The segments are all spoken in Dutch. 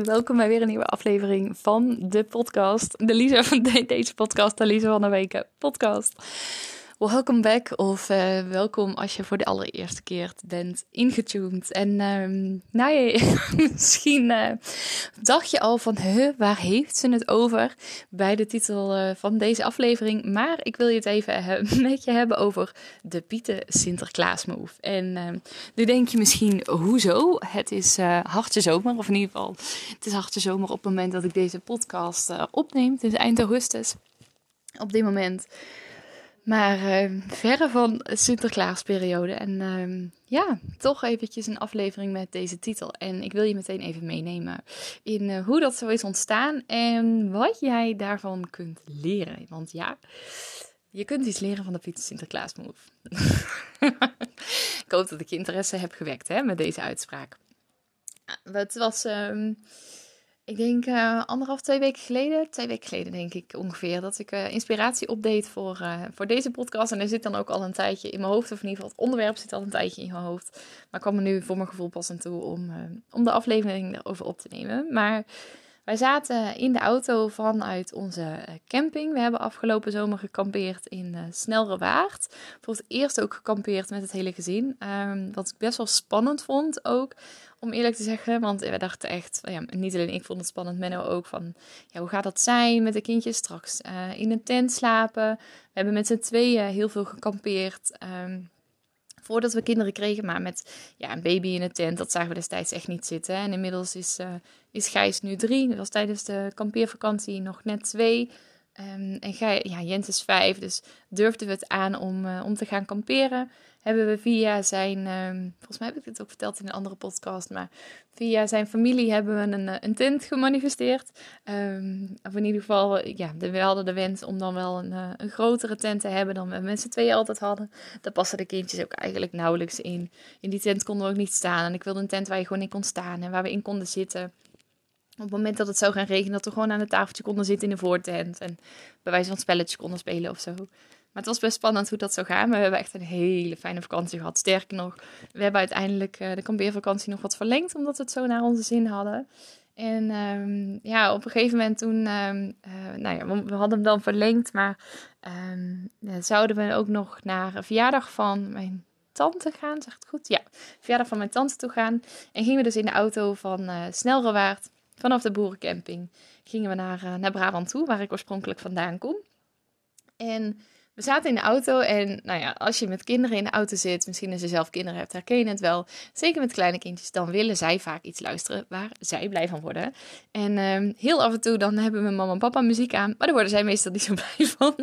Welkom bij weer een nieuwe aflevering van de podcast. De Lisa van deze podcast, de Lisa van de Weken podcast. Welcome back of uh, welkom als je voor de allereerste keer bent ingetuned. En uh, nou ja, misschien uh, dacht je al van, huh, waar heeft ze het over bij de titel uh, van deze aflevering. Maar ik wil je het even met je hebben over de Pieten Sinterklaas move. En ehm, nu denk je misschien, hoezo? Het is hartje zomer, of in ieder geval, het is hartje zomer op het moment dat ik deze podcast opneem. Het is eind augustus op dit moment. Maar uh, verre van Sinterklaasperiode. En uh, ja, toch eventjes een aflevering met deze titel. En ik wil je meteen even meenemen in uh, hoe dat zo is ontstaan en wat jij daarvan kunt leren. Want ja, je kunt iets leren van de Pieter Sinterklaas move. ik hoop dat ik je interesse heb gewekt hè, met deze uitspraak. Het was... Um, ik denk uh, anderhalf, twee weken geleden, twee weken geleden denk ik ongeveer, dat ik uh, inspiratie update voor, uh, voor deze podcast. En er zit dan ook al een tijdje in mijn hoofd, of in ieder geval het onderwerp zit al een tijdje in mijn hoofd. Maar ik kwam er nu voor mijn gevoel pas aan toe om, om de aflevering erover op te nemen. Maar wij zaten in de auto vanuit onze camping. We hebben afgelopen zomer gekampeerd in uh, Waard. Voor het eerst ook gekampeerd met het hele gezin. Um, wat ik best wel spannend vond ook om eerlijk te zeggen. Want we dachten echt, ja, niet alleen ik vond het spannend, Menno ook van, ja, hoe gaat dat zijn met de kindjes straks uh, in een tent slapen? We hebben met z'n tweeën heel veel gekampeerd. Um, voordat we kinderen kregen, maar met ja, een baby in een tent, dat zagen we destijds echt niet zitten. En inmiddels is, uh, is Gijs nu drie. Dat was tijdens de kampeervakantie nog net twee. Um, en Gij, ja, Jens is vijf, dus durfden we het aan om, uh, om te gaan kamperen hebben we via zijn, um, volgens mij heb ik dit ook verteld in een andere podcast, maar via zijn familie hebben we een, eh, een tent gemanifesteerd. Um, of in ieder geval, ja, we hadden de wens om dan wel een, eh, een grotere tent te hebben dan we met z'n tweeën altijd hadden. Daar passen de kindjes ook eigenlijk nauwelijks in. In die tent konden we ook niet staan. En ik wilde een tent waar je gewoon in kon staan en waar we in konden zitten. Op het moment dat het zou gaan regenen, dat we gewoon aan het tafeltje konden zitten in de voortent. En bij wijze van spelletjes konden spelen of zo. Maar het was best spannend hoe dat zou gaan. Maar we hebben echt een hele fijne vakantie gehad. Sterker nog, we hebben uiteindelijk uh, de kampeervakantie nog wat verlengd. Omdat we het zo naar onze zin hadden. En um, ja, op een gegeven moment toen, um, uh, nou ja, we, hadden hem dan verlengd. Maar um, zouden we ook nog naar een verjaardag van mijn tante gaan. Zegt het goed? Ja, verjaardag van mijn tante toe gaan. En gingen we dus in de auto van uh, Snelrewaard, vanaf de boerencamping, gingen we naar, naar Brabant toe. Waar ik oorspronkelijk vandaan kom. En we zaten in de auto en nou ja, als je met kinderen in de auto zit, misschien als je zelf kinderen hebt, herken je het wel. Zeker met kleine kindjes, dan willen zij vaak iets luisteren waar zij blij van worden. En uh, heel af en toe dan hebben we mama en papa muziek aan, maar daar worden zij meestal niet zo blij van.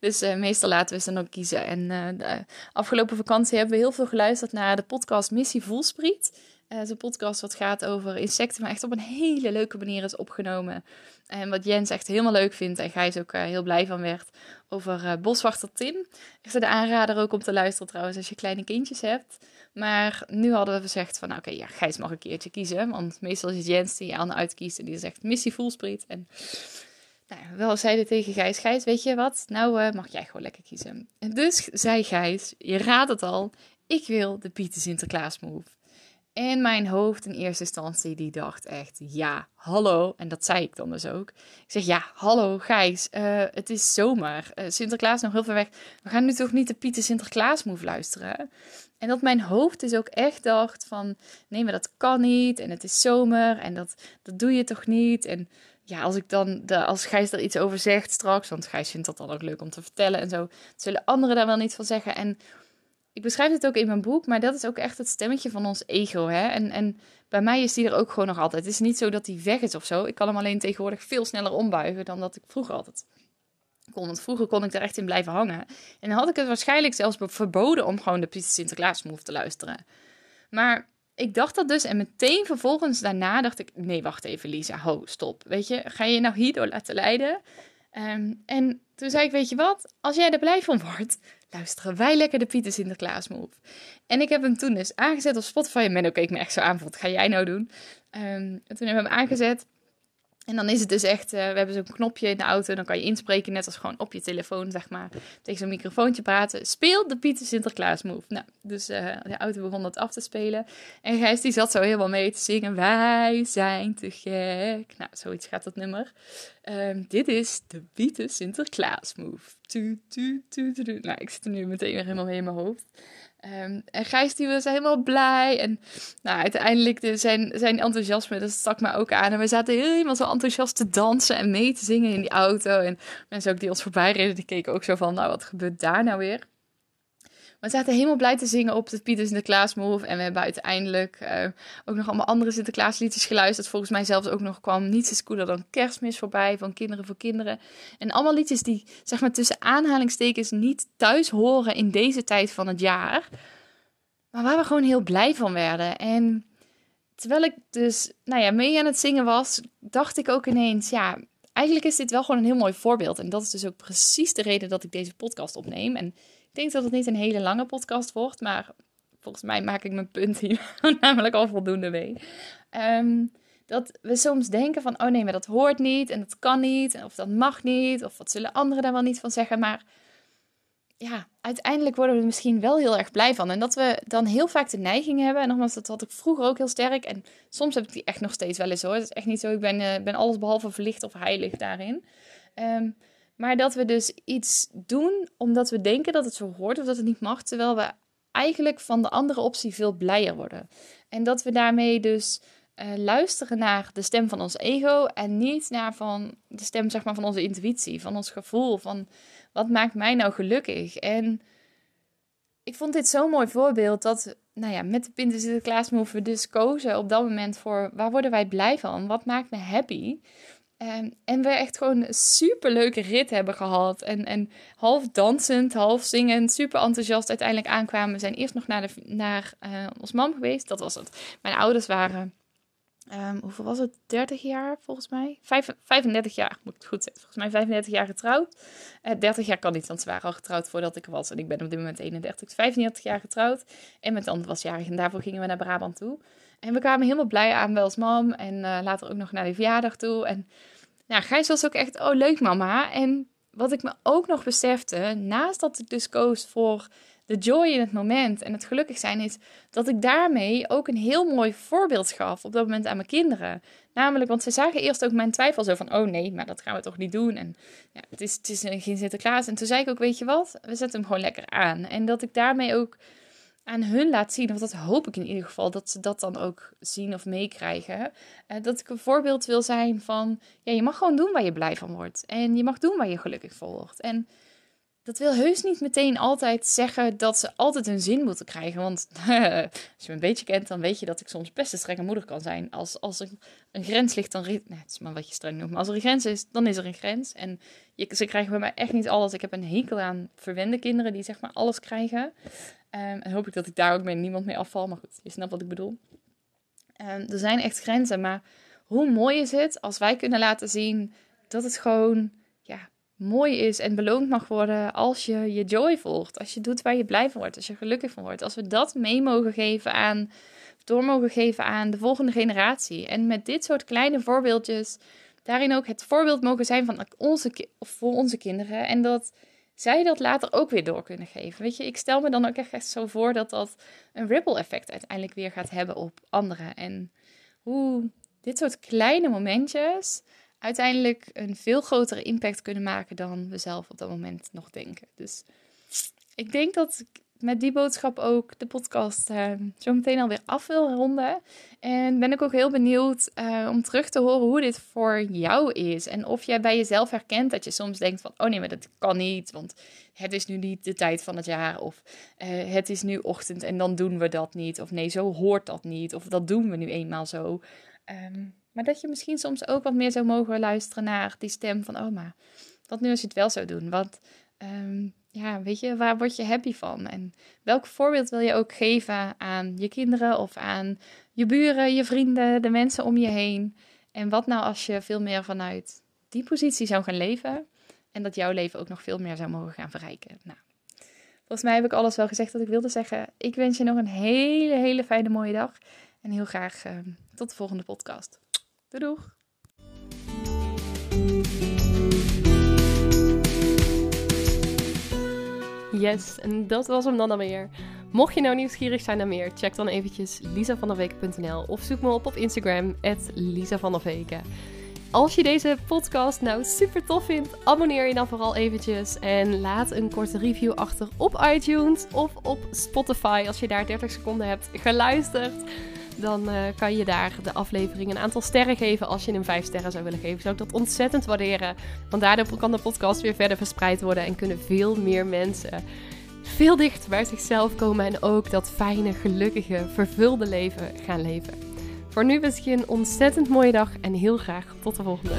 Dus uh, meestal laten we ze dan ook kiezen. En uh, de afgelopen vakantie hebben we heel veel geluisterd naar de podcast Missie Voelspriet. Het een podcast wat gaat over insecten, maar echt op een hele leuke manier is opgenomen. En wat Jens echt helemaal leuk vindt en Gijs ook uh, heel blij van werd. Over uh, Boswachter Tim. Echt de aanrader ook om te luisteren trouwens als je kleine kindjes hebt. Maar nu hadden we gezegd van, oké, okay, ja, Gijs mag een keertje kiezen. Want meestal is het Jens die aan uitkiest en die zegt missie voelspriet. En nou, wel zeiden tegen Gijs, Gijs, weet je wat? Nou mag jij gewoon lekker kiezen. En dus zei Gijs, je raadt het al, ik wil de Pieter Sinterklaas move. En mijn hoofd in eerste instantie, die dacht echt, ja, hallo. En dat zei ik dan dus ook. Ik zeg, ja, hallo Gijs, uh, het is zomer. Uh, Sinterklaas nog heel ver weg. We gaan nu toch niet de Pieter Sinterklaas move luisteren? En dat mijn hoofd dus ook echt dacht van, nee, maar dat kan niet. En het is zomer en dat, dat doe je toch niet. En ja, als ik dan, de, als Gijs er iets over zegt straks, want Gijs vindt dat dan ook leuk om te vertellen en zo, zullen anderen daar wel niet van zeggen. En ik beschrijf het ook in mijn boek, maar dat is ook echt het stemmetje van ons ego. Hè? En, en bij mij is die er ook gewoon nog altijd. Het is niet zo dat die weg is of zo. Ik kan hem alleen tegenwoordig veel sneller ombuigen dan dat ik vroeger altijd kon. Want vroeger kon ik er echt in blijven hangen. En dan had ik het waarschijnlijk zelfs verboden om gewoon de Pieter Sinterklaas move te luisteren. Maar ik dacht dat dus en meteen vervolgens daarna dacht ik... Nee, wacht even Lisa, ho, stop. Weet je, ga je nou hierdoor laten leiden? Ehm, en toen zei ik, weet je wat? Als jij er blij van wordt, luisteren wij lekker de Pieter Sinterklaas move. En ik heb hem toen dus aangezet op Spotify. En Menno keek me echt zo aan, wat ga jij nou doen? Um, en toen hebben we hem aangezet. En dan is het dus echt, uh, we hebben zo'n knopje in de auto, dan kan je inspreken, net als gewoon op je telefoon, zeg maar, tegen zo'n microfoontje praten. Speel de Pieter Sinterklaas move. Nou, dus uh, de auto begon dat af te spelen. En Gijs die zat zo helemaal mee te zingen, wij zijn te gek. Nou, zoiets gaat dat nummer. Um, dit is de Pieter Sinterklaas move. Tu, tu, tu, tu, Nou, ik zit er nu meteen weer helemaal mee in mijn hoofd. Um, en Gijs die was helemaal blij. En nou, uiteindelijk de, zijn, zijn enthousiasme, dat stak me ook aan. En we zaten helemaal zo enthousiast te dansen en mee te zingen in die auto. En mensen ook die ons voorbij reden, die keken ook zo van, nou wat gebeurt daar nou weer? We zaten helemaal blij te zingen op de Pieters Sinterklaas Move. En we hebben uiteindelijk uh, ook nog allemaal andere Sinterklaasliedjes geluisterd. Volgens mij zelfs ook nog kwam Niets is cooler dan kerstmis voorbij van Kinderen voor Kinderen. En allemaal liedjes die, zeg maar tussen aanhalingstekens, niet thuis horen in deze tijd van het jaar. Maar waar we gewoon heel blij van werden. En terwijl ik dus, nou ja, mee aan het zingen was, dacht ik ook ineens, ja, eigenlijk is dit wel gewoon een heel mooi voorbeeld. En dat is dus ook precies de reden dat ik deze podcast opneem. En ik denk dat het niet een hele lange podcast wordt, maar volgens mij maak ik mijn punt hier namelijk al voldoende mee. Ehm, dat we soms denken van, oh nee, maar dat hoort niet en dat kan niet, of dat mag niet, of wat zullen anderen daar wel niet van zeggen. Maar ja, uiteindelijk worden we er misschien wel heel erg blij van. En dat we dan heel vaak de neiging hebben, en nogmaals, dat had ik vroeger ook heel sterk. En soms heb ik die echt nog steeds wel eens hoor. Het is echt niet zo, ik ben, uh, ben alles behalve verlicht of heilig daarin. Um, maar dat we dus iets doen omdat we denken dat het zo hoort of dat het niet mag, terwijl we eigenlijk van de andere optie veel blijer worden. En dat we daarmee dus uh, luisteren naar de stem van ons ego en niet naar van de stem zeg maar, van onze intuïtie, van ons gevoel, van wat maakt mij nou gelukkig. En ik vond dit zo'n mooi voorbeeld dat, nou ja, met de Pinterest Sinterklaas Move we dus kozen op dat moment voor waar worden wij blij van, wat maakt me happy. Um, en we echt gewoon een super leuke rit hebben gehad. En, en half dansend, half zingend, super enthousiast uiteindelijk aankwamen. We zijn eerst nog naar, de, naar uh, ons mam geweest. Dat was het. Mijn ouders waren, um, hoeveel was het? 30 jaar volgens mij? Vijf, 35 jaar, moet ik het goed zeggen. Volgens mij 35 jaar getrouwd. Uh, eh, 30 jaar kan niet, want ze waren al getrouwd voordat ik was. En ik ben op dit moment 31. 35 jaar getrouwd. En mijn tante was jarig en daarvoor gingen we naar Brabant toe. En we kwamen helemaal blij aan bij ons mam. En uh, later ook nog naar de verjaardag toe. En nou, Gijs was ook echt, oh leuk mama. En wat ik me ook nog besefte, naast dat ik dus koos voor de joy in het moment en het gelukkig zijn, is dat ik daarmee ook een heel mooi voorbeeld gaf op dat moment aan mijn kinderen. Namelijk, want ze zagen eerst ook mijn twijfel zo van, oh nee, maar dat gaan we toch niet doen. En ja, het is, het is geen Sinterklaas. En toen zei ik ook, weet je wat, we zetten hem gewoon lekker aan. En dat ik daarmee ook aan hun laat zien, of dat hoop ik in ieder geval, dat ze dat dan ook zien of meekrijgen. Uh, dat ik een voorbeeld wil zijn van, ja, je mag gewoon doen waar je blij van wordt. En je mag doen waar je gelukkig voor wordt. En dat wil heus niet meteen altijd zeggen dat ze altijd hun zin moeten krijgen. Want als je me een beetje kent, dan weet je dat ik soms best een strenge moeder kan zijn. Als, als er een grens ligt, dan... Nee, het is maar wat je streng noemt. Maar als er een grens is, dan is er een grens. En je, ze krijgen bij mij echt niet alles. Ik heb een hekel aan verwende kinderen die zeg maar alles krijgen. En hoop ik dat ik daar ook mee niemand mee afval. Maar goed, je snapt wat ik bedoel. Um, er zijn echt grenzen. Maar hoe mooi is het als wij kunnen laten zien dat het gewoon ja, mooi is en beloond mag worden als je je joy volgt. Als je doet waar je blij van wordt. Als je gelukkig van wordt. Als we dat mee mogen geven aan, door mogen geven aan de volgende generatie. En met dit soort kleine voorbeeldjes daarin ook het voorbeeld mogen zijn van onze, voor onze kinderen. En dat zij dat later ook weer door kunnen geven. Weet je, ik stel me dan ook echt zo voor dat dat een ripple effect uiteindelijk weer gaat hebben op anderen. En hoe dit soort kleine momentjes uiteindelijk een veel grotere impact kunnen maken dan we zelf op dat moment nog denken. Dus ik denk dat met die boodschap ook de podcast uh, zo meteen alweer af wil ronden. En ben ik ook heel benieuwd uh, om terug te horen hoe dit voor jou is. En of jij bij jezelf herkent dat je soms denkt van... oh nee, maar dat kan niet, want het is nu niet de tijd van het jaar. Of uh, het is nu ochtend en dan doen we dat niet. Of nee, zo hoort dat niet. Of dat doen we nu eenmaal zo. Um, maar dat je misschien soms ook wat meer zou mogen luisteren naar die stem van... oh, maar wat nu als je het wel zou doen? Want... Um, ja, weet je, waar word je happy van? En welk voorbeeld wil je ook geven aan je kinderen of aan je buren, je vrienden, de mensen om je heen? En wat nou als je veel meer vanuit die positie zou gaan leven en dat jouw leven ook nog veel meer zou mogen gaan verrijken? Nou, volgens mij heb ik alles wel gezegd wat ik wilde zeggen. Ik wens je nog een hele, hele fijne mooie dag en heel graag uh, tot de volgende podcast. Doei doeg! Yes, en dat was hem dan alweer. Mocht je nou nieuwsgierig zijn naar meer, check dan eventjes lisavanderweken.nl of zoek me op op Instagram, @lisavanderweken. Als je deze podcast nou super tof vindt, abonneer je dan vooral eventjes en laat een korte review achter op iTunes of op Spotify als je daar 30 seconden hebt geluisterd dan uh, kan je daar de aflevering een aantal sterren geven. Als je hem vijf sterren zou willen geven, zou ik dat ontzettend waarderen. Want daardoor kan de podcast weer verder verspreid worden en kunnen veel meer mensen veel dichter bij zichzelf komen en ook dat fijne, gelukkige, vervulde leven gaan leven. Voor nu wens ik je een ontzettend mooie dag en heel graag tot de volgende.